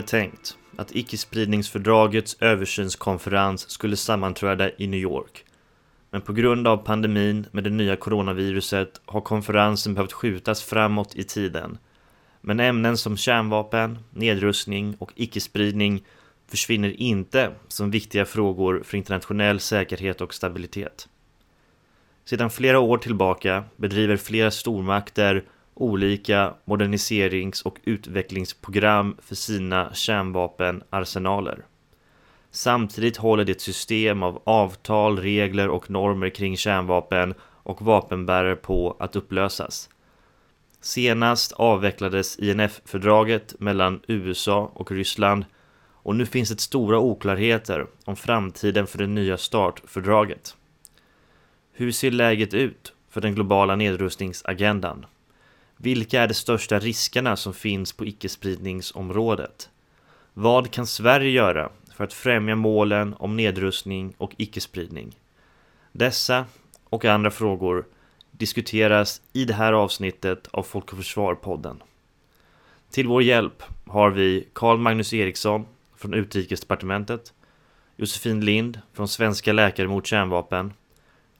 Hade var tänkt att icke-spridningsfördragets översynskonferens skulle sammanträda i New York. Men på grund av pandemin med det nya coronaviruset har konferensen behövt skjutas framåt i tiden. Men ämnen som kärnvapen, nedrustning och icke-spridning försvinner inte som viktiga frågor för internationell säkerhet och stabilitet. Sedan flera år tillbaka bedriver flera stormakter olika moderniserings och utvecklingsprogram för sina kärnvapenarsenaler. Samtidigt håller det ett system av avtal, regler och normer kring kärnvapen och vapenbärare på att upplösas. Senast avvecklades INF-fördraget mellan USA och Ryssland och nu finns det stora oklarheter om framtiden för det nya startfördraget. Hur ser läget ut för den globala nedrustningsagendan? Vilka är de största riskerna som finns på icke-spridningsområdet? Vad kan Sverige göra för att främja målen om nedrustning och icke-spridning? Dessa och andra frågor diskuteras i det här avsnittet av Folk och Försvar-podden. Till vår hjälp har vi Carl Magnus Eriksson från Utrikesdepartementet, Josefin Lind från Svenska Läkare mot Kärnvapen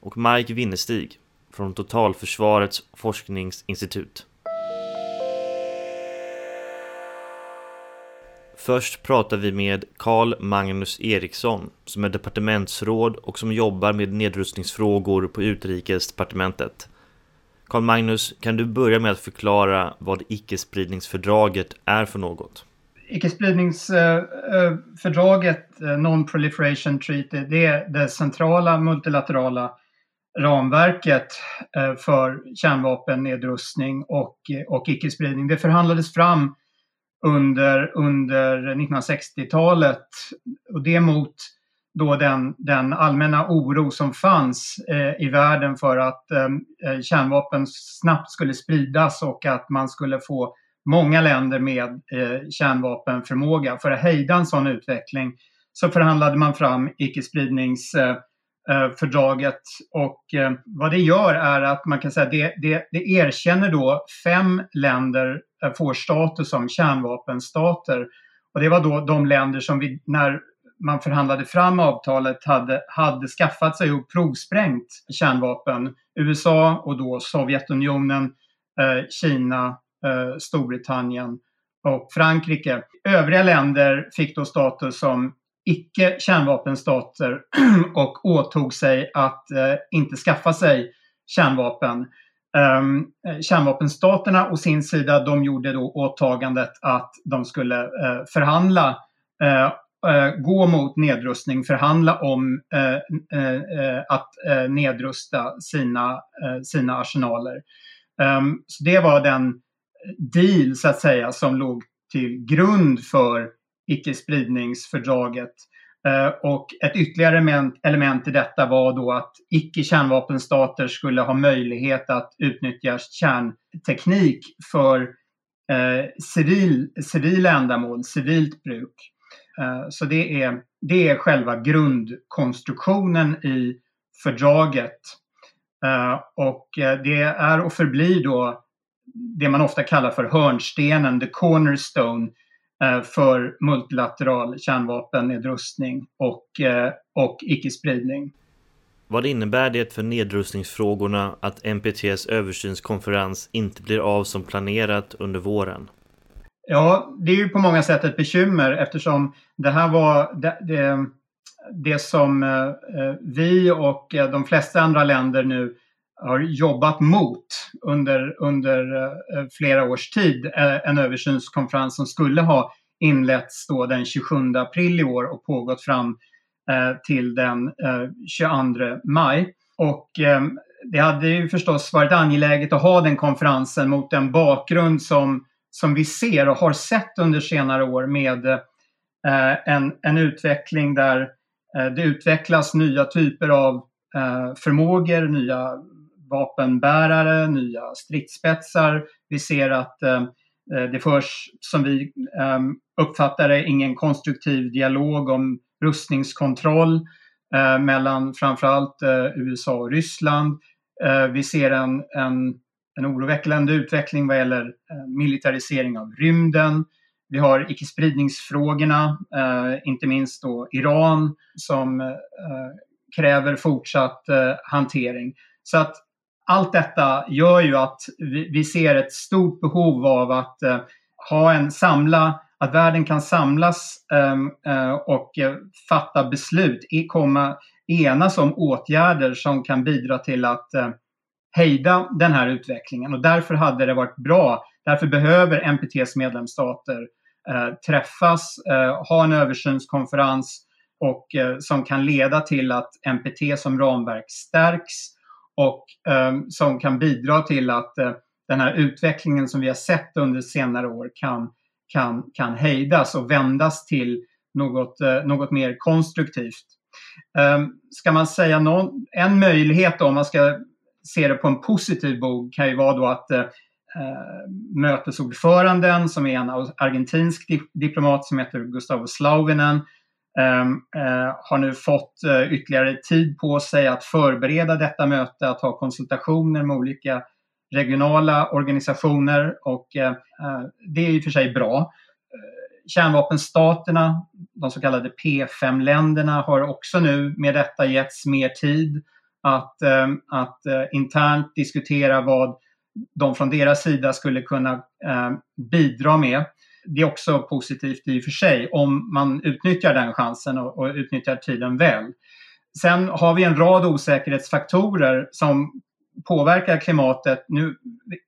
och Mike Winnestig från Totalförsvarets forskningsinstitut. Först pratar vi med Carl Magnus Eriksson som är departementsråd och som jobbar med nedrustningsfrågor på Utrikesdepartementet. Carl Magnus, kan du börja med att förklara vad icke-spridningsfördraget är för något? Icke-spridningsfördraget, eh, Non-Proliferation Treaty, det är det centrala multilaterala ramverket eh, för kärnvapennedrustning och, och icke-spridning. Det förhandlades fram under, under 1960-talet och det mot då den, den allmänna oro som fanns eh, i världen för att eh, eh, kärnvapen snabbt skulle spridas och att man skulle få många länder med eh, kärnvapenförmåga. För att hejda en sån utveckling så förhandlade man fram icke-spridningsfördraget eh, eh och eh, vad det gör är att man kan säga det, det, det erkänner då fem länder Eh, får status som kärnvapenstater. Och det var då de länder som vi, när man förhandlade fram avtalet hade, hade skaffat sig och provsprängt kärnvapen. USA och då Sovjetunionen, eh, Kina, eh, Storbritannien och Frankrike. Övriga länder fick då status som icke kärnvapenstater och åtog sig att eh, inte skaffa sig kärnvapen. Ehm, kärnvapenstaterna å sin sida, de gjorde då åtagandet att de skulle eh, förhandla, eh, eh, gå mot nedrustning, förhandla om att nedrusta sina, sina arsenaler. Um, så det var den deal, så att säga, som låg till grund för icke-spridningsfördraget. Eh, och ett ytterligare element i detta var då att icke-kärnvapenstater skulle ha möjlighet att utnyttja kärnteknik för eh, civil, civila ändamål, civilt bruk. Eh, så det är, det är själva grundkonstruktionen i fördraget. Eh, och eh, det är och förblir då det man ofta kallar för hörnstenen, the cornerstone för multilateral kärnvapennedrustning och, eh, och icke-spridning. Vad innebär det för nedrustningsfrågorna att NPTs översynskonferens inte blir av som planerat under våren? Ja, det är ju på många sätt ett bekymmer eftersom det här var det, det, det som eh, vi och de flesta andra länder nu har jobbat mot under, under eh, flera års tid. Eh, en översynskonferens som skulle ha inletts då den 27 april i år och pågått fram eh, till den 22 maj. Och ehm, det hade ju förstås varit angeläget att ha den konferensen mot den bakgrund som, som vi ser och har sett under senare år med en, en utveckling där det utvecklas nya typer av förmågor, nya vapenbärare, nya stridsspetsar. Vi ser att eh, eh det förs, som vi eh, uppfattar det, ingen konstruktiv dialog om rustningskontroll eh, mellan framförallt eh, USA och Ryssland. Eh, vi ser en, en, en oroväckande utveckling vad gäller eh, militarisering av rymden. Vi har icke-spridningsfrågorna, eh, inte minst då Iran som eh, kräver fortsatt hantering. Så att allt detta gör ju att vi, vi ser ett stort behov av att eh, ha en samla, att världen kan samlas ehm, eh, och eh, fatta beslut, komma, enas om åtgärder som kan bidra till att eh, hejda den här utvecklingen. Och därför hade det varit bra, därför behöver NPTs medlemsstater eh, träffas, eh, ha en översynskonferens och eh, som kan leda till att NPT som ramverk stärks och eh, som kan bidra till att eh, den här utvecklingen som vi har sett under senare år kan, kan, kan hejdas och vändas till något, eh, något mer konstruktivt. Ehm, ska man säga någon, en möjlighet då, om man ska se det på en positiv bog kan ju vara då att eh, eh mötesordföranden som är en argentinsk diplomat som heter Gustavo Slauvinen eh, Ehm, eh, har nu fått eh, ytterligare tid på sig att förbereda detta möte, att ha konsultationer med olika regionala organisationer och eh, det är i och för sig bra. Kärnvapenstaterna, de så kallade P5-länderna, har också nu med detta getts mer tid att, ehm, att internt diskutera vad de från deras sida skulle kunna ehm, bidra med det är också positivt i och för sig om man utnyttjar den chansen och, och utnyttjar tiden väl. Sen har vi en rad osäkerhetsfaktorer som påverkar klimatet. Nu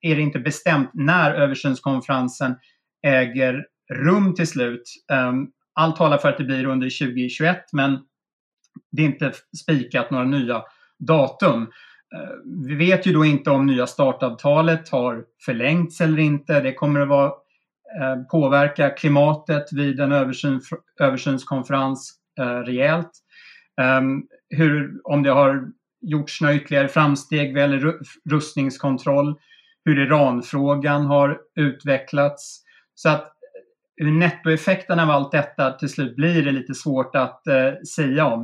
är det inte bestämt när översynskonferensen äger rum till slut. Ehm, allt talar för att det blir under 2021 men det är inte spikat några nya datum. Ehm, vi vet ju då inte om nya startavtalet har förlängts eller inte. Det kommer att vara Eh, påverka klimatet vid en översyn, översynskonferens eh, rejält. Ehm, hur, om det har gjorts några ytterligare framsteg vad gäller rustningskontroll, hur Iranfrågan har utvecklats. Så att eh, hur nettoeffekten av allt detta till slut blir är lite svårt att eh, säga om.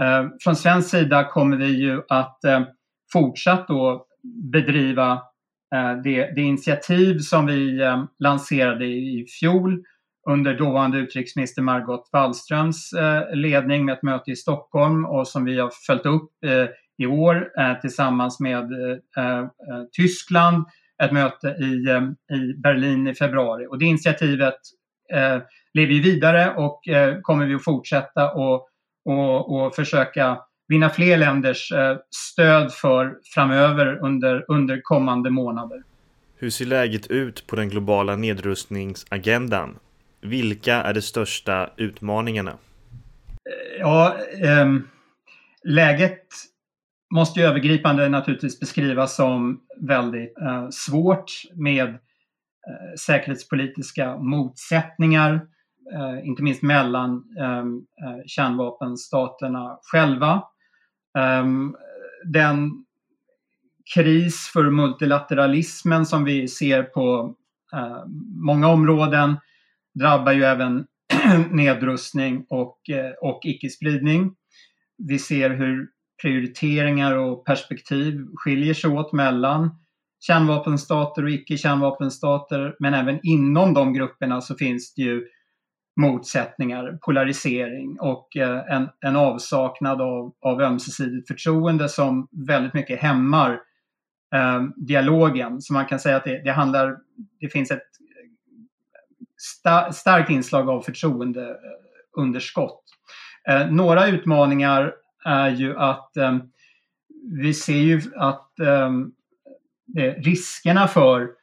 Eh, från svensk sida kommer vi ju att eh, fortsatt då bedriva Eh, det, det, initiativ som vi eh, lanserade i fjol under dåvarande utrikesminister Margot Wallströms eh, ledning med ett möte i Stockholm och som vi har följt upp i år tillsammans med Tyskland, ett möte i, i Berlin i februari. Och det initiativet lever vidare och kommer vi att fortsätta och, och, och försöka vinna fler länders eh, stöd för framöver under, under kommande månader. Hur ser läget ut på den globala nedrustningsagendan? Vilka är de största utmaningarna? Ja, eh, läget måste ju övergripande naturligtvis beskrivas som väldigt eh, svårt med eh, säkerhetspolitiska motsättningar, eh, inte minst mellan ehm, eh, kärnvapenstaterna själva. Um, den kris för multilateralismen som vi ser på uh, många områden drabbar ju även nedrustning och, uh, och icke-spridning. Vi ser hur prioriteringar och perspektiv skiljer sig åt mellan kärnvapenstater och icke-kärnvapenstater. Men även inom de grupperna så finns det ju motsättningar, polarisering och eh, en, en avsaknad av, av ömsesidigt förtroende som väldigt mycket hämmar eh, dialogen. Så man kan säga att det, det handlar, det finns ett eh, sta, starkt inslag av förtroendeunderskott. Eh, eh, några utmaningar är ju att eh, vi ser ju att eh, riskerna för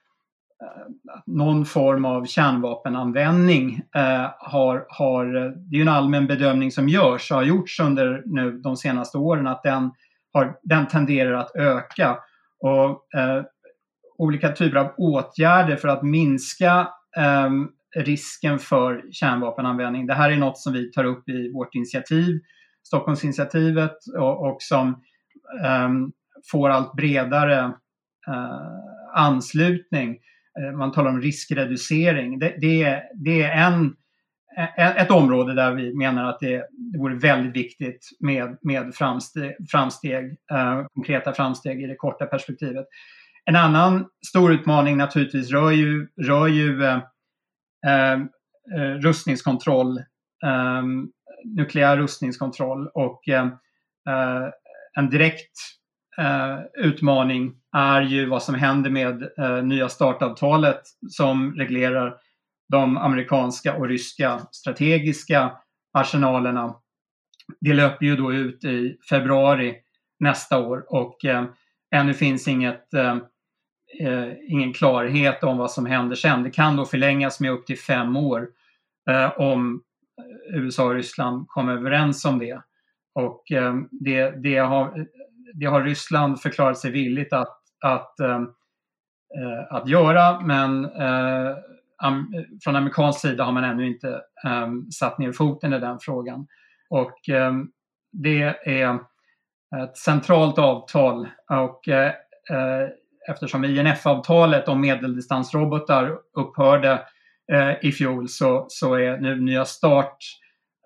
Eh, någon form av kärnvapenanvändning eh, har, har, det är en allmän bedömning som görs och har gjorts under nu de senaste åren att den, har, den tenderar att öka. Och eh, olika typer av åtgärder för att minska eh, risken för kärnvapenanvändning. Det här är något som vi tar upp i vårt initiativ, Stockholmsinitiativet, och, och som eh, får allt bredare eh, anslutning. Eh, man talar om riskreducering. Det, det, det är en, ett område där vi menar att det, det vore väldigt viktigt med, med framsteg, framsteg eh, konkreta framsteg i det korta perspektivet. En annan stor utmaning naturligtvis rör ju, rör ju eh, eh, eh rustningskontroll, eh, nukleär rustningskontroll och eh, eh en direkt Eh, utmaning är ju vad som händer med eh, nya startavtalet som reglerar de amerikanska och ryska strategiska arsenalerna. Det löper ju då ut i februari nästa år och eh, ännu finns inget eh, eh, ingen klarhet om vad som händer sen. Det kan då förlängas med upp till fem år eh, om eh, USA och Ryssland kommer överens om det. Och eh, det, det, har, det har Ryssland förklarat sig villigt att, att, ehm, eh, att göra men eh, am, från amerikansk sida har man ännu inte ehm, satt ner foten i den frågan. Och ehm, det är ett centralt avtal och eh, eh, eftersom INF-avtalet om medeldistansrobotar upphörde eh, i fjol så, så är nu nya start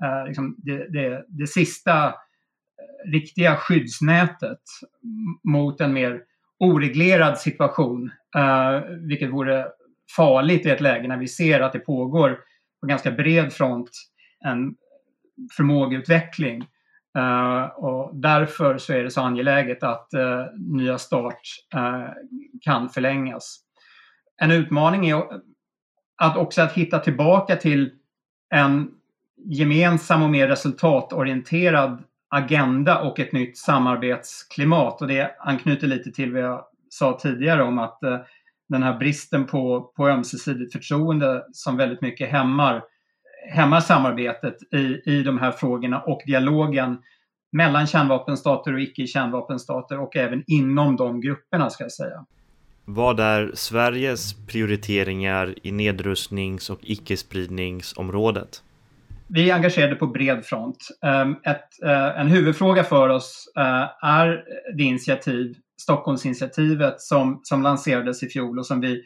eh, liksom det, det, det, sista eh, riktiga skyddsnätet mot en mer oreglerad situation, eh, vilket vore farligt i ett läge när vi ser att det pågår på ganska bred front en förmågeutveckling eh, och därför så är det så angeläget att eh, nya start eh, kan förlängas. En utmaning är att också att hitta tillbaka till en gemensam och mer resultatorienterad agenda och ett nytt samarbetsklimat. Och det anknyter lite till vad jag sa tidigare om att eh, den här bristen på, på ömsesidigt förtroende som väldigt mycket hämmar hämmar samarbetet i, i de här frågorna och dialogen mellan kärnvapenstater och icke-kärnvapenstater och även inom de grupperna ska jag säga. Vad är Sveriges prioriteringar i nedrustnings och icke-spridningsområdet? Vi är engagerade på bred front. Ehm, ett, eh, en huvudfråga för oss eh, är det initiativ, Stockholmsinitiativet som, som lanserades i fjol och som vi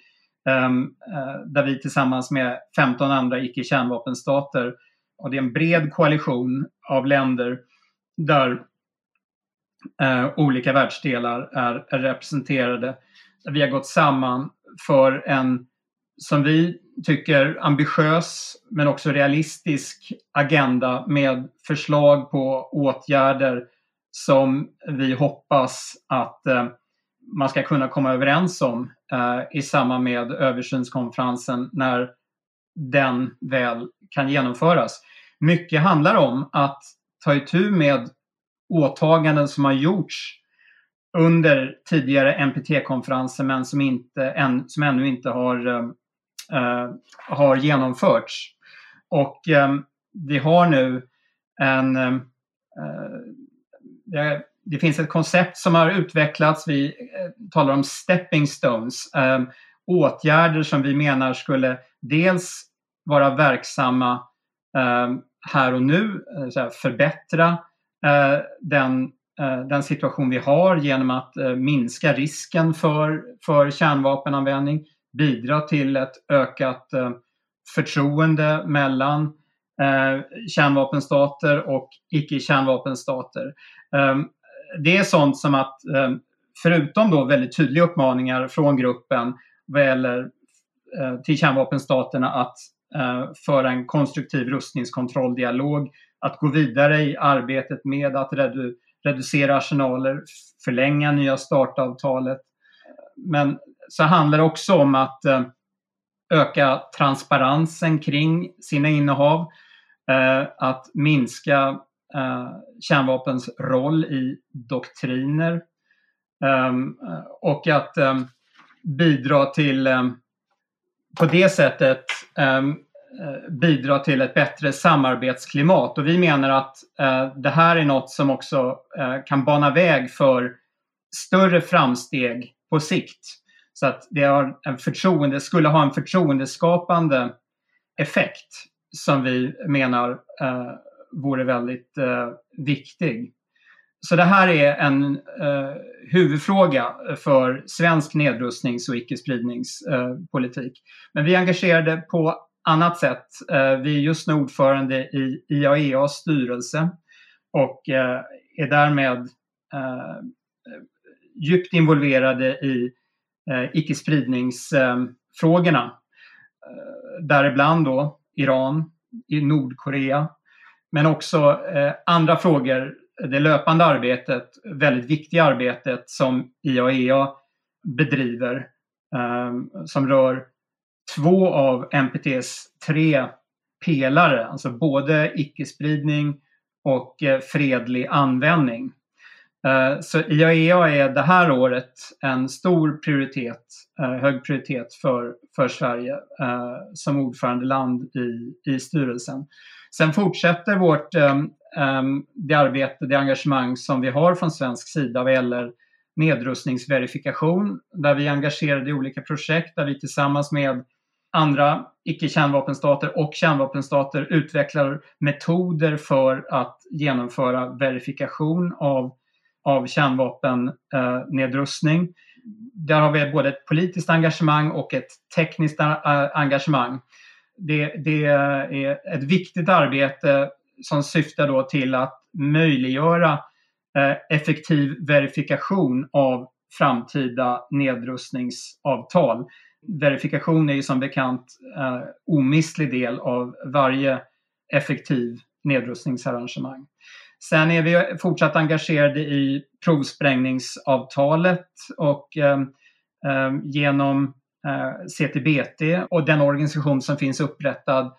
ehm, eh, där vi tillsammans med 15 andra icke-kärnvapenstater och det är en bred koalition av länder där olika världsdelar är, är representerade. Vi har gått samman för en, som vi tycker, ambitiös men också realistisk agenda med förslag på åtgärder som vi hoppas att eh, man ska kunna komma överens om eh, i samband med översynskonferensen när den väl kan genomföras. Mycket handlar om att ta itu med åtaganden som har gjorts under tidigare NPT-konferenser men som, inte, än, som ännu inte har, eh, Eh, har genomförts. Och eh, vi har nu en eh, eh, det finns ett koncept som har utvecklats. Vi eh, talar om stepping stones. Eh, åtgärder som vi menar skulle dels vara verksamma eh, här och nu, eh, förbättra den, den situation vi har genom att minska risken för, för kärnvapenanvändning, bidra till ett ökat eh, förtroende mellan eh, kärnvapenstater och icke-kärnvapenstater ehm, det är sånt som att ehm, förutom då väldigt tydliga uppmaningar från gruppen vad gäller eh, till kärnvapenstaterna att föra en konstruktiv rustningskontrolldialog, att gå vidare i arbetet med att redu reducera arsenaler, förlänga nya startavtalet. Men så handlar det också om att eh, öka transparensen kring sina innehav, eh, att minska eh, kärnvapens roll i doktriner ehm, och att ehm, bidra till, ehm, på det sättet, bidra till ett bättre samarbetsklimat. Och vi menar att det här är något som också kan bana väg för större framsteg på sikt. Så att det har en förtroende, skulle ha en förtroendeskapande effekt som vi menar eh, vore väldigt eh, viktig. Så det här är en eh, huvudfråga för svensk nedrustnings och icke-spridningspolitik. Eh, Men vi är engagerade på annat sätt. Eh, vi är just nu ordförande i IAEAs styrelse och eh, är därmed djupt involverade i eh, icke-spridningsfrågorna. Eh, däribland då Iran, i Nordkorea, men också eh, andra frågor, det löpande arbetet, väldigt viktiga arbetet som IAEA bedriver eh, som rör två av NPTs tre pelare, alltså både icke-spridning och eh, fredlig användning. Eh, så IAEA är det här året en stor prioritet, eh, hög prioritet för, för Sverige eh, som ordförandeland i, i styrelsen. Sen fortsätter vårt, ehm, ehm, det arbete, det engagemang som vi har från svensk sida vad gäller nedrustningsverifikation där vi är engagerade i olika projekt där vi tillsammans med andra icke-kärnvapenstater och kärnvapenstater utvecklar metoder för att genomföra verifikation av av kärnvapennedrustning. Eh, Där har vi både ett politiskt engagemang och ett tekniskt eh, engagemang. Det, det är ett viktigt arbete som syftar då till att möjliggöra eh, effektiv verifikation av framtida nedrustningsavtal. Verifikation är ju som bekant eh, omistlig del av varje effektiv nedrustningsarrangemang. Sen är vi fortsatt engagerade i provsprängningsavtalet och eh, eh, genom eh, CTBT och den organisation som finns upprättad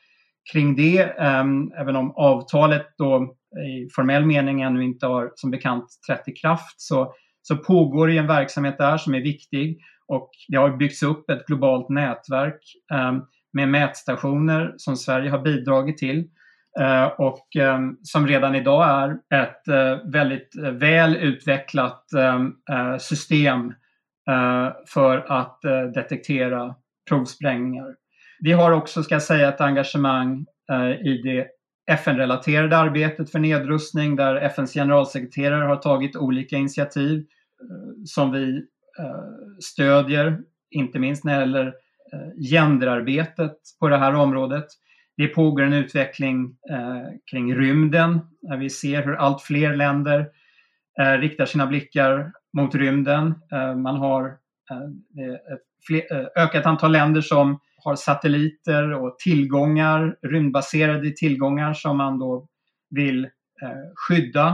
kring det, eh, även om avtalet då i formell mening ännu inte har som bekant trätt i kraft, så, så pågår det en verksamhet där som är viktig och det har byggts upp ett globalt nätverk eh, med mätstationer som Sverige har bidragit till. Eh, och ehm, som redan idag är ett eh, väldigt eh, väl utvecklat ehm, system för att detektera provsprängningar. Vi har också, ska jag säga, ett engagemang i det FN-relaterade arbetet för nedrustning där FNs generalsekreterare har tagit olika initiativ som vi stödjer, inte minst när det gäller genderarbetet på det här området. Det pågår en utveckling eh, kring rymden. Vi ser hur allt fler länder eh, riktar sina blickar mot rymden. Eh, man har eh, ett fler, eh, ökat antal länder som har satelliter och tillgångar, rymdbaserade tillgångar som man då vill eh, skydda.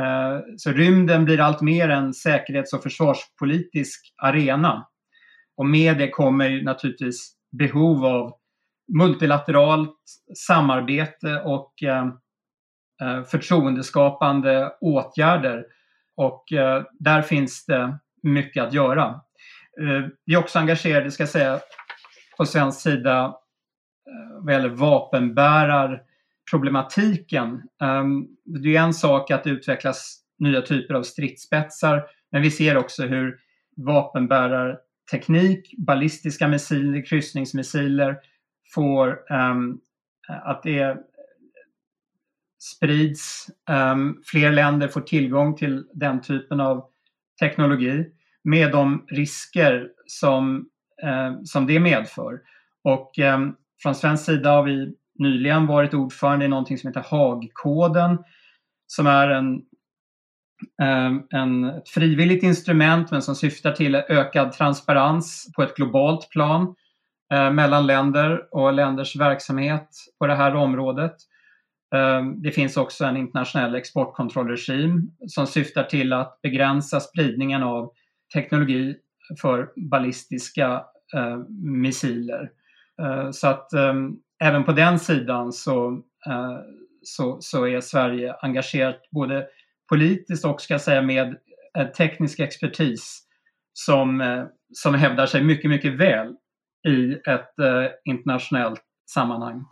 Eh, så rymden blir allt mer en säkerhets och försvarspolitisk arena. Och med det kommer naturligtvis behov av multilateralt samarbete och eh, eh, förtroendeskapande åtgärder. Och eh, där finns det mycket att göra. Vi är också engagerade, ska jag säga, på svensk sida vad gäller vapenbärarproblematiken. Ehm, det är en sak att det utvecklas nya typer av stridsspetsar, men vi ser också hur vapenbärarteknik, ballistiska missiler, kryssningsmissiler får um, att det sprids, um, fler länder får tillgång till den typen av teknologi med de risker som, ehm, som det medför. Och från svensk sida har vi nyligen varit ordförande i någonting som heter Haagkoden som är en, en, ett frivilligt instrument men som syftar till ökad transparens på ett globalt plan Eh, mellan länder och länders verksamhet på det här området. Eh, det finns också en internationell exportkontrollregim som syftar till att begränsa spridningen av teknologi för ballistiska eh, missiler. Så att även på den sidan så, så, så är Sverige engagerat både politiskt och ska säga med teknisk expertis som, som hävdar sig mycket, mycket väl i ett internationellt sammanhang.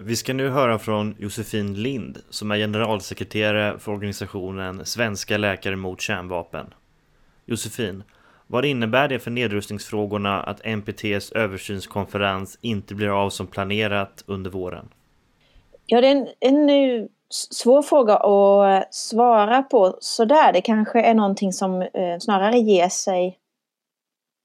Vi ska nu höra från Josefin Lind som är generalsekreterare för organisationen Svenska läkare mot kärnvapen. Josefin, vad innebär det för nedrustningsfrågorna att NPTs översynskonferens inte blir av som planerat under våren? Ja, det är en, en svår fråga att eh, svara på sådär. Det kanske är någonting som eh, snarare ger sig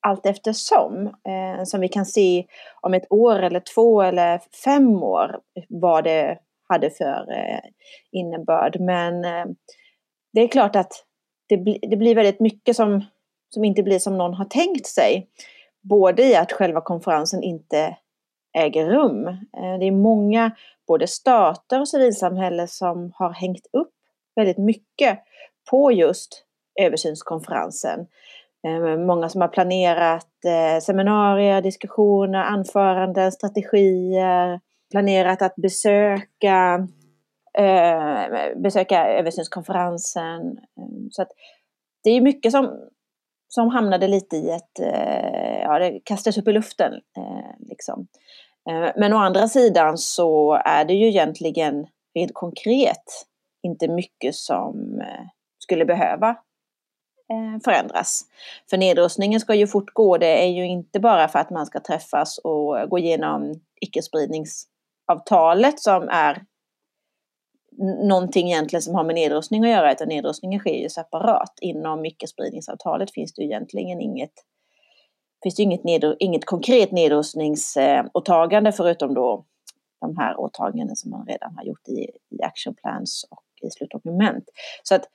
allt eftersom. Eh, som vi kan se om ett år eller två eller fem år vad det hade för eh, innebörd. Men eh, det är klart att det, bli, det blir väldigt mycket som, som inte blir som någon har tänkt sig. Både i att själva konferensen inte äger rum. Eh, det är många, både stater och civilsamhälle som har hängt upp väldigt mycket på just översynskonferensen. Eh, många som har planerat eh, seminarier, diskussioner, anföranden, strategier, planerat att besöka, besöka översynskonferensen. Så att det är mycket som, som hamnade lite i ett, eh, ja det kastades upp i luften. Eh, liksom. Eh, men å andra sidan så är det ju egentligen rent konkret inte mycket som skulle behöva Eh, förändras. För nedrustningen ska ju fortgå. Det är ju inte bara för att man ska träffas och gå igenom icke-spridningsavtalet som är någonting egentligen som har med nedrustning att göra, utan nedrustningen sker ju separat. Inom icke-spridningsavtalet finns det ju egentligen inget, finns det inget, nedr inget konkret nedrustningsåtagande eh, förutom då de här åtaganden som man redan har gjort i, i action plans och i slutdokument. Så att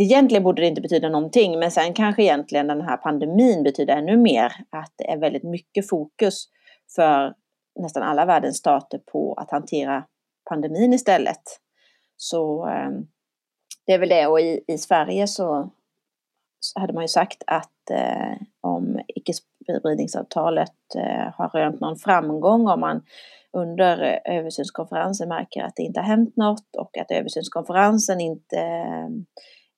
egentligen borde det inte betyda någonting, men sen kanske egentligen den här pandemin betyder ännu mer. Att det är väldigt mycket fokus för nästan alla världens stater på att hantera pandemin istället. Så eh, det är väl det. Och i, i Sverige så, så, hade man ju sagt att eh, om icke-spridningsavtalet eh, har rönt någon framgång, om man under eh, översynskonferensen märker att det inte har hänt något och att översynskonferensen inte eh,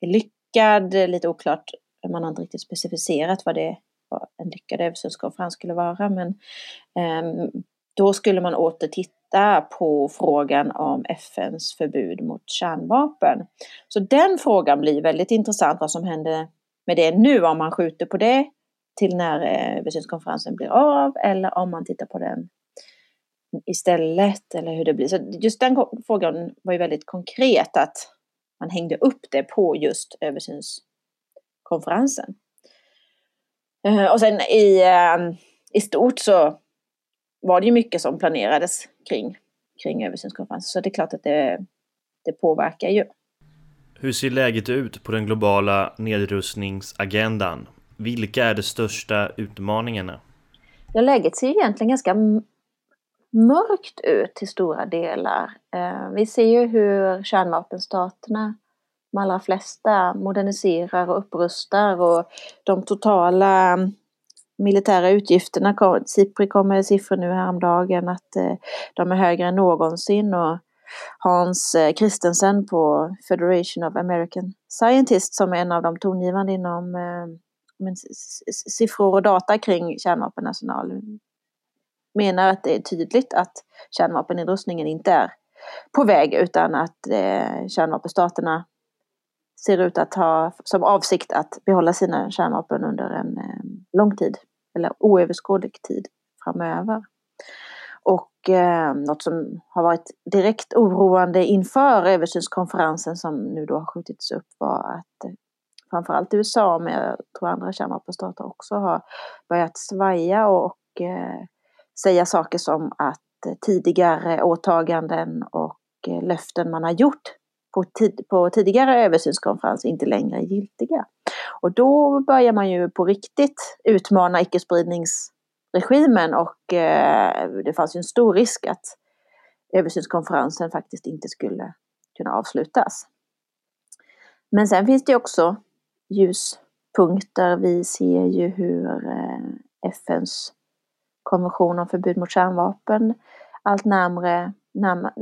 är lyckad. Lite oklart, man har inte riktigt specificerat vad det vad en lyckad översynskonferens skulle vara. Men eh, då skulle man åter titta på frågan om FNs förbud mot kärnvapen. Så den frågan blir väldigt intressant vad som händer med det nu om man skjuter på det till när eh, översynskonferensen blir av eller om man tittar på den istället eller hur det blir. Så just den frågan var ju väldigt konkret att man hängde upp det på just översynskonferensen. Eh, och sen i, eh, i stort så var det ju mycket som planerades kring, kring översynskonferensen. Så det är klart att det, det påverkar ju. Hur ser läget ut på den globala nedrustningsagendan? Vilka är de största utmaningarna? Ja, läget ser egentligen ganska mörkt ut till stora delar. Eh, vi ser ju hur kärnvapenstaterna, de allra flesta, moderniserar och upprustar och de totala militära utgifterna, SIPRI kom med siffror nu häromdagen att eh, de är högre än någonsin och Hans eh, Christensen på Federation of American Scientists som är en av de tongivande inom eh, siffror och data kring kärnvapenarsenal menar att det är tydligt att kärnvapennedrustningen inte är på väg utan att eh, kärnvapenstaterna ser ut att ha som avsikt att behålla sina kärnvapen under en eh, lång tid eller oöverskådlig tid framöver. Och eh, något som har varit direkt oroande inför översynskonferensen som nu då har skjutits upp var att eh, framförallt USA, men jag tror andra kärnvapenstater också har börjat svaja och eh, säga saker som att eh, tidigare åtaganden och eh, löften man har gjort på, tid, på tidigare översynskonferenser inte längre är giltiga. Och då börjar man ju på riktigt utmana icke-spridningsregimen och eh, det fanns ju en stor risk att översynskonferensen faktiskt inte skulle kunna avslutas. Men sen finns det också ljuspunkter. Vi ser ju hur eh, FNs konvention om förbud mot kärnvapen allt närmre närmare,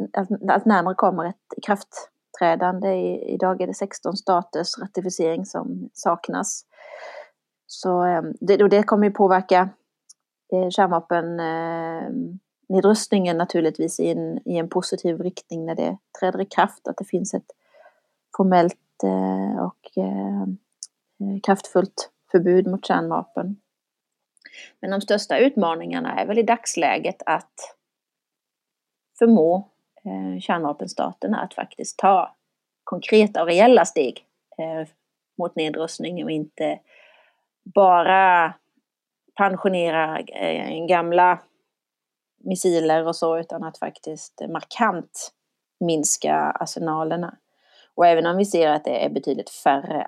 allt närmare kommer ett ikraftträdande. I, idag är det 16 staters ratificering som saknas. Så ehm, det, och det kommer ju påverka eh, kärnvapennedrustningen eh, naturligtvis i en, i en positiv riktning när det träder i kraft. Att det finns ett formellt eh, och kraftfullt förbud mot kärnvapen. Men de största utmaningarna är väl i dagsläget att förmå Eh, kärnvapenstaterna att faktiskt ta konkreta och reella steg eh, mot nedrustning och inte bara pensionera eh, gamla missiler och så, utan att faktiskt markant minska arsenalerna. Och även om vi ser att det är betydligt färre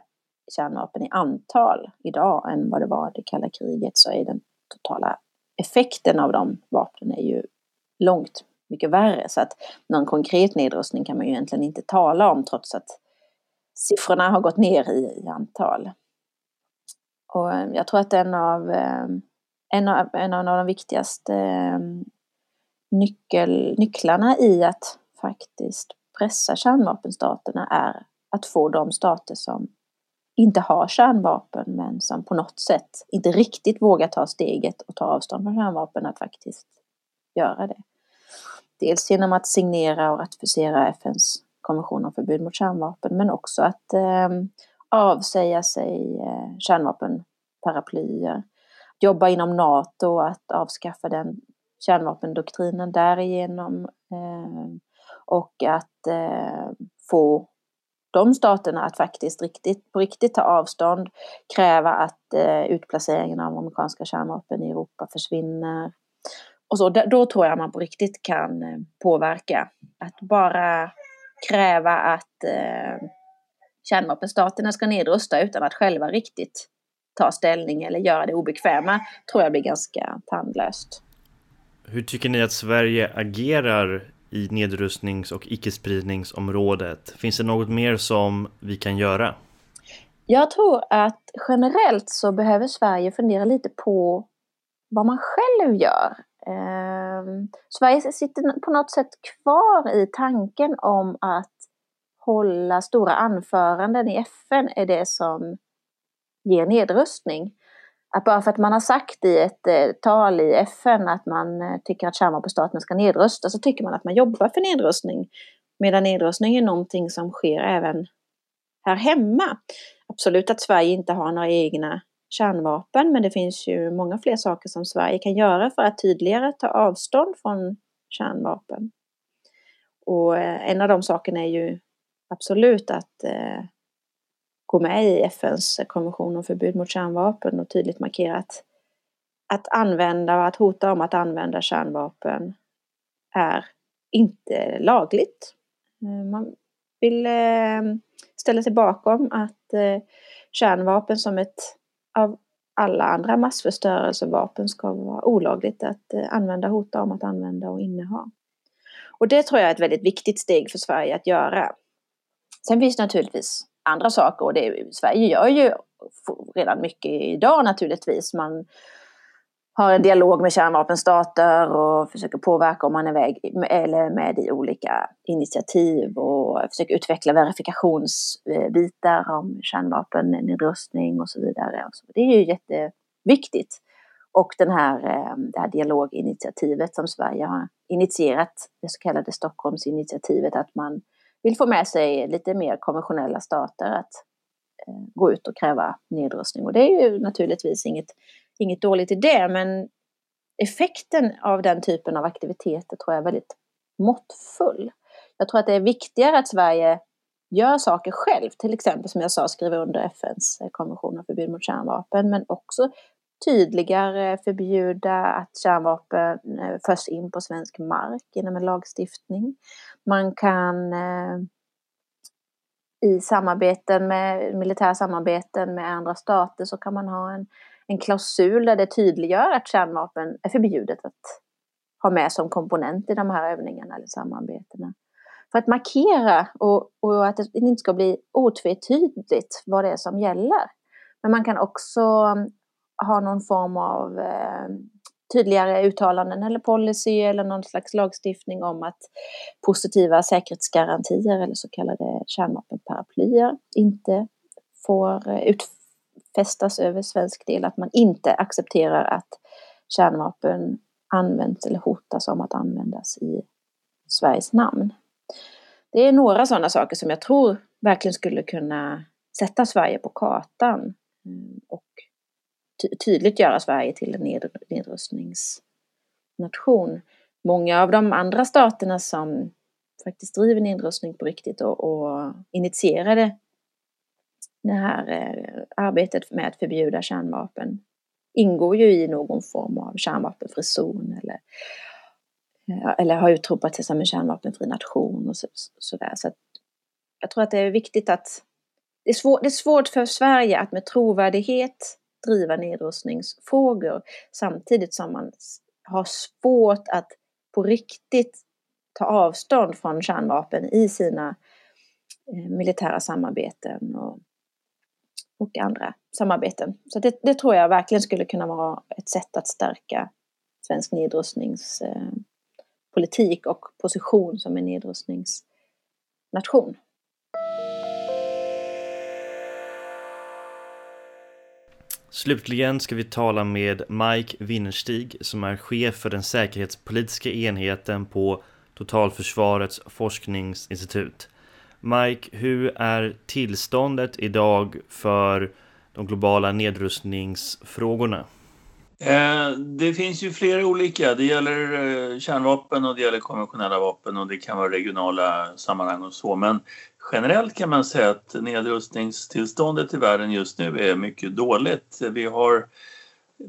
kärnvapen i antal idag än vad det var det kalla kriget så är den totala effekten av de vapnen är ju långt mycket värre. Så att någon konkret nedrustning kan man ju egentligen inte tala om trots att siffrorna har gått ner i, i antal. Och eh, jag tror att en av, eh, en av, en av de viktigaste eh, nyckel, nycklarna i att faktiskt pressa kärnvapenstaterna är att få de stater som inte har kärnvapen men som på något sätt inte riktigt vågar ta steget och ta avstånd från kärnvapen att faktiskt göra det. Dels genom att signera och ratificera FNs konvention om förbud mot kärnvapen men också att eh, avsäga sig eh, kärnvapenparaplyer. Jobba inom NATO, att avskaffa den kärnvapendoktrinen därigenom. Eh, och att eh, få de staterna att faktiskt riktigt, på riktigt ta avstånd, kräva att eh, utplaceringen av amerikanska kärnvapen i Europa försvinner. Och så, då tror jag man på riktigt kan påverka. Att bara kräva att kärnvapenstaterna ska nedrusta utan att själva riktigt ta ställning eller göra det obekväma tror jag blir ganska tandlöst. Hur tycker ni att Sverige agerar i nedrustnings och icke-spridningsområdet? Finns det något mer som vi kan göra? Jag tror att generellt så behöver Sverige fundera lite på vad man själv gör. Eh, Sverige sitter på något sätt kvar i tanken om att hålla stora anföranden i FN är det som ger nedrustning. Att bara för att man har sagt i ett eh, tal i FN att man eh, tycker att kärnvapenstaterna ska nedrusta så tycker man att man jobbar för nedrustning. Medan nedrustning är någonting som sker även här hemma. Absolut att Sverige inte har några egna kärnvapen men det finns ju många fler saker som Sverige kan göra för att tydligare ta avstånd från kärnvapen. Och eh, en av de sakerna är ju absolut att eh, gå med i FNs konvention om förbud mot kärnvapen och tydligt markera att, att använda och att hota om att använda kärnvapen är inte lagligt. Eh, man vill eh, ställa sig bakom att eh, kärnvapen som ett av alla andra massförstörelsevapen ska vara olagligt att eh, använda, hota om att använda och inneha. Och det tror jag är ett väldigt viktigt steg för Sverige att göra. Sen finns det naturligtvis andra saker och det, Sverige gör ju redan mycket idag naturligtvis. Man har en dialog med kärnvapenstater och försöker påverka om man är väg, eller med i olika initiativ och försöker utveckla verifikationsbitar om kärnvapennedrustning och så vidare. Det är ju jätteviktigt. Och den här, eh, det här dialoginitiativet som Sverige har initierat, det så kallade Stockholmsinitiativet, att man vill få med sig lite mer konventionella stater att eh, gå ut och kräva nedrustning. Och det är ju naturligtvis inget, inget dåligt i det, men effekten av den typen av aktiviteter tror jag är väldigt måttfull. Jag tror att det är viktigare att Sverige gör saker själv, till exempel som jag sa skriver under FNs konvention om förbud mot kärnvapen, men också tydligare förbjuda att kärnvapen eh, förs in på svensk mark genom en lagstiftning. Man kan eh, i samarbeten med militära samarbeten med andra stater så kan man ha en, en klausul där det tydliggör att kärnvapen är förbjudet att ha med som komponent i de här övningarna eller samarbetena. För att markera och, och att det inte ska bli otvetydigt vad det är som gäller. Men man kan också ha någon form av eh, tydligare uttalanden eller policy eller någon slags lagstiftning om att positiva säkerhetsgarantier eller så kallade kärnvapenparaplyer inte får eh, utfästas över svensk del, att man inte accepterar att kärnvapen används eller hotas om att användas i Sveriges namn. Det är några sådana saker som jag tror verkligen skulle kunna sätta Sverige på kartan eh, och tydligt göra Sverige till en nedrustningsnation. Många av de andra staterna som faktiskt driver nedrustning på riktigt och, och initierade det här eh, arbetet med att förbjuda kärnvapen ingår ju i någon form av kärnvapenfri zon eller, eh, eller har utropat sig som en kärnvapenfri nation och så, sådär. Så jag tror att det är viktigt att det är, svår, det är svårt för Sverige att med trovärdighet driva nedrustningsfrågor samtidigt som man har svårt att på riktigt ta avstånd från kärnvapen i sina eh, militära samarbeten och, och andra samarbeten. Så det, det, tror jag verkligen skulle kunna vara ett sätt att stärka svensk nedrustningspolitik eh, och position som en nedrustningsnation. Slutligen ska vi tala med Mike Winnerstig som är chef för den säkerhetspolitiska enheten på Totalförsvarets forskningsinstitut. Mike, hur är tillståndet idag för de globala nedrustningsfrågorna? Eh, det finns ju flera olika. Det gäller eh, kärnvapen och det gäller konventionella vapen och det kan vara regionala sammanhang och så. Men generellt kan man säga att nedrustningstillståndet i världen just nu är mycket dåligt. Vi har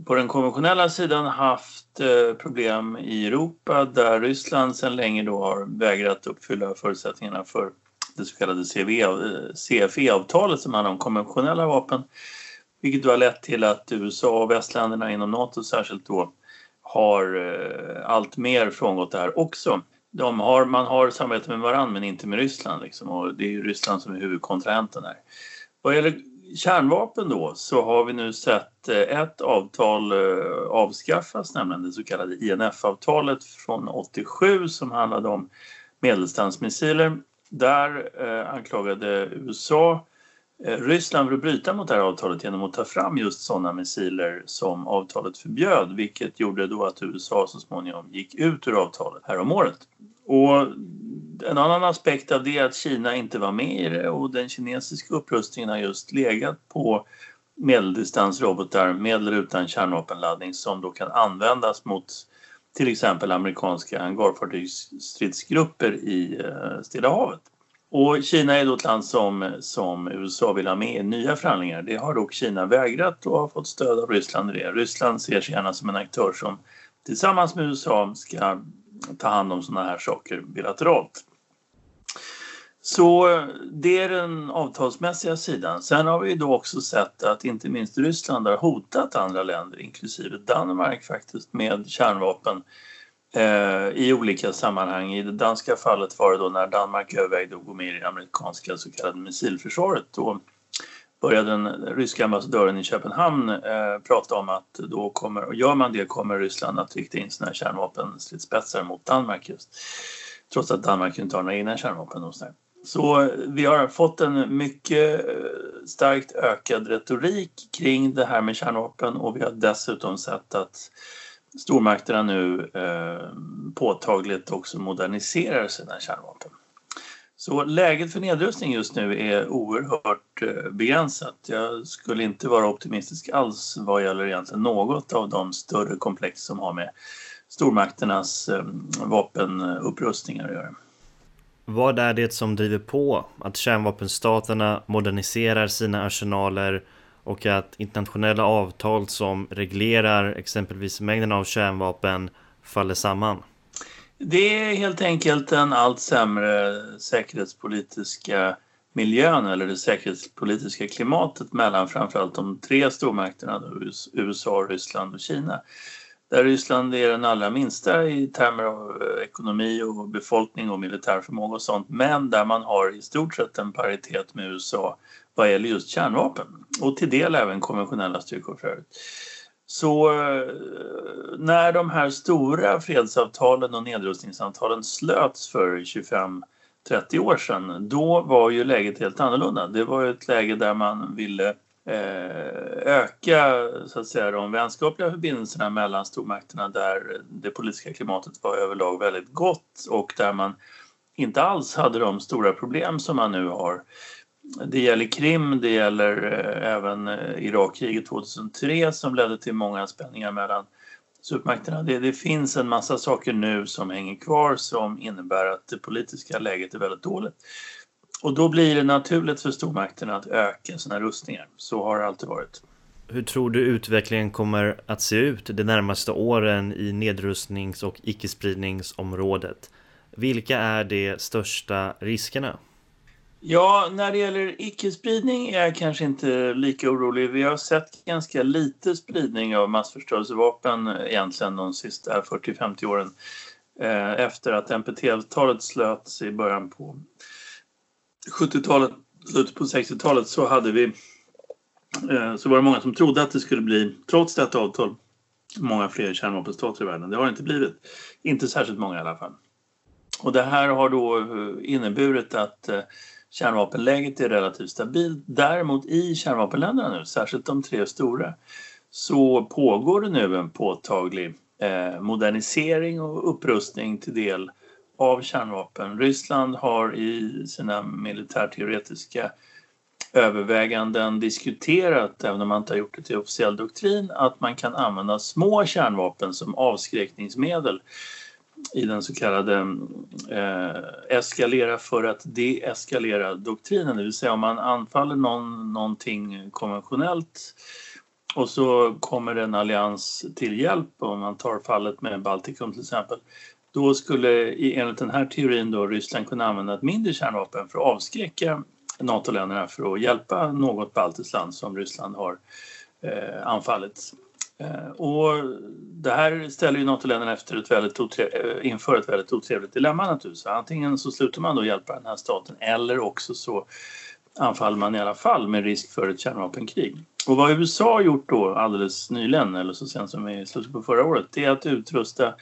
på den konventionella sidan haft eh, problem i Europa där Ryssland sedan länge då har vägrat uppfylla förutsättningarna för det så kallade CFE-avtalet som handlar om konventionella vapen. Vilket då har lett till att USA och västländerna inom Nato särskilt då har eh, allt mer frångått det här också de har, man har samarbete med varandra men inte med Ryssland. Liksom, och det är ju Ryssland som är huvudkontrahenten här. Vad gäller kärnvapen då så har vi nu sett eh, ett avtal eh, avskaffas, nämligen det så kallade INF-avtalet från 87 som handlade om medeldistansmissiler. Där eh, anklagade USA Eh, Eh, Ryssland vill bryta mot det här avtalet genom att ta fram just sådana missiler som avtalet förbjöd vilket gjorde då att USA så småningom gick ut ur avtalet här om året. Och en annan aspekt av det är att Kina inte var med i det och den kinesiska upprustningen har just legat på medeldistansrobotar med eller utan kärnvapenladdning som då kan användas mot till exempel amerikanska hangarfartygsstridsgrupper i eh, Stilla havet. Och Kina är då ett land som, som USA vill ha med i nya förhandlingar. Det har dock Kina vägrat och har fått stöd av Ryssland i det. Ryssland ser sig gärna som en aktör som tillsammans med USA ska ta hand om sådana här saker bilateralt. Så det är den avtalsmässiga sidan. Sen har vi då också sett att inte minst Ryssland har hotat andra länder, inklusive Danmark faktiskt, med kärnvapen eh, Eh, i olika sammanhang. I det danska fallet var det då när Danmark övervägde att gå med i det amerikanska så kallade missilförsvaret. Då började den ryska ambassadören i Köpenhamn eh, prata om att då kommer, och gör man det kommer Ryssland att rikta in sina kärnvapenstridsspetsar mot Danmark just. Trots att Danmark inte har några egna kärnvapen och. Så vi har fått en mycket eh, starkt ökad retorik kring det här med kärnvapen och vi har dessutom sett att stormakterna nu eh, påtagligt också moderniserar sina kärnvapen. Så läget för nedrustning just nu är oerhört eh, begränsat. Jag skulle inte vara optimistisk alls vad gäller egentligen något av de större komplex som har med stormakternas eh, vapenupprustningar att göra. Vad är det som driver på att kärnvapenstaterna moderniserar sina arsenaler och att internationella avtal som reglerar exempelvis mängden av kärnvapen faller samman? Det är helt enkelt den allt sämre säkerhetspolitiska miljön eller det säkerhetspolitiska klimatet mellan framförallt de tre stormakterna USA, Ryssland och Kina. Där Ryssland är den allra minsta i termer av eh, ekonomi och befolkning och militär förmåga och sånt men där man har i stort sett en paritet med USA vad gäller just kärnvapen och till del även konventionella styrkor för övrigt. Så eh, när de här stora fredsavtalen och nedrustningsavtalen slöts för 25-30 år sedan, då var ju läget helt annorlunda. Det var ju ett läge där man ville eh, öka så att säga, de vänskapliga förbindelserna mellan stormakterna där det politiska klimatet var överlag väldigt gott och där man inte alls hade de stora problem som man nu har det gäller Krim, det gäller eh, även eh, Irakkriget 2003 som ledde till många spänningar mellan supermakterna. Det, det, finns en massa saker nu som hänger kvar som innebär att det politiska läget är väldigt dåligt. Och då blir det naturligt för stormakterna att öka sina rustningar. Så har det alltid varit. Hur tror du utvecklingen kommer att se ut de närmaste åren i nedrustnings och icke-spridningsområdet? Vilka är de största riskerna? Ja, när det gäller icke-spridning är jag kanske inte lika orolig. Vi har sett ganska lite spridning av massförstörelsevapen egentligen de sista 40-50 åren. Eh, efter att NPT-avtalet slöts i början på 70-talet, slutet på 60-talet så hade vi eh, så var det många som trodde att det skulle bli, trots detta avtal, många fler kärnvapenstater i världen. Det har det inte blivit. Inte särskilt många i alla fall. Och det här har då eh, inneburit att eh, kärnvapenläget är relativt stabilt. Däremot i kärnvapenländerna nu, särskilt de tre stora, så pågår det nu en påtaglig eh, modernisering och upprustning till del av kärnvapen. Ryssland har i sina militärteoretiska överväganden diskuterat, även om man inte har gjort det till officiell doktrin, att man kan använda små kärnvapen som avskräckningsmedel i den så kallade eh, eskalera för att deeskalera doktrinen. Det vill säga om man anfaller någon, någonting konventionellt och så kommer en allians till hjälp om man tar fallet med Baltikum till exempel. Då skulle enligt den här teorin då Ryssland kunna använda ett mindre kärnvapen för att avskräcka NATO-länderna för att hjälpa något baltiskt land som Ryssland har eh, anfallit. Eh, och det här ställer ju NATO-länderna efter ett väldigt eh, inför ett väldigt otrevligt dilemma naturligtvis. Antingen så slutar man då hjälpa den här staten eller också så anfaller man i alla fall med risk för ett kärnvapenkrig. Och vad USA har gjort då alldeles nyligen, eller så sent som i slutet på förra året, det är att utrusta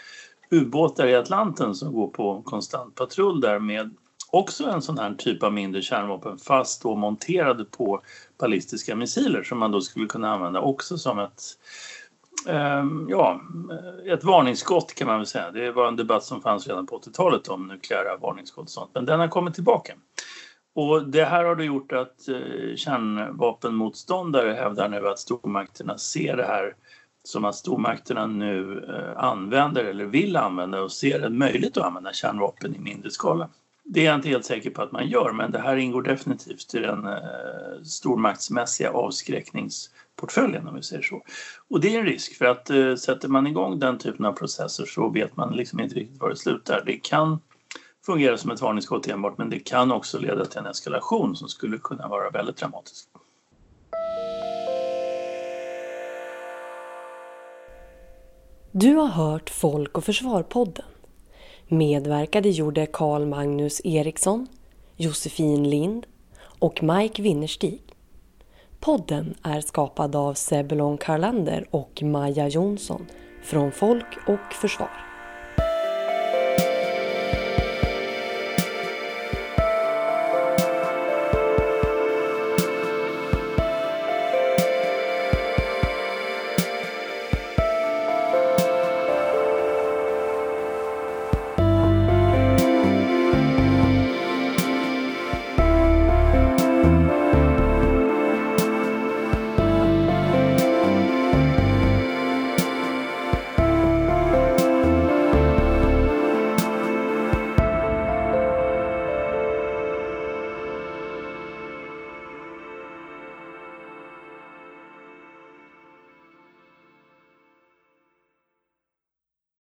ubåtar i Atlanten som går på konstant patrull där med också en sån här typ av mindre kärnvapen fast då monterade på ballistiska missiler som man då skulle kunna använda också som ett Ehm, ja, ett varningsskott kan man väl säga. Det var en debatt som fanns redan på 80-talet om nukleära varningsskott och sånt, men den har kommit tillbaka. Och det här har då gjort att eh, kärnvapenmotståndare hävdar nu att stormakterna ser det här som att stormakterna nu eh, använder eller vill använda och ser det möjligt att använda kärnvapen i mindre skala. Det är jag inte helt säker på att man gör, men det här ingår definitivt i den eh, stormaktsmässiga portföljen om vi säger så. Och det är en risk för att eh, sätter man igång den typen av processer så vet man liksom inte riktigt var det slutar. Det kan fungera som ett varningsskott enbart, men det kan också leda till en eskalation som skulle kunna vara väldigt dramatisk. Du har hört Folk och Försvar-podden Medverkade gjorde Carl Magnus Eriksson, Josefin Lind och Mike Winnerstig. Podden är skapad av Sebulon Karlander och Maja Jonsson från Folk och Försvar.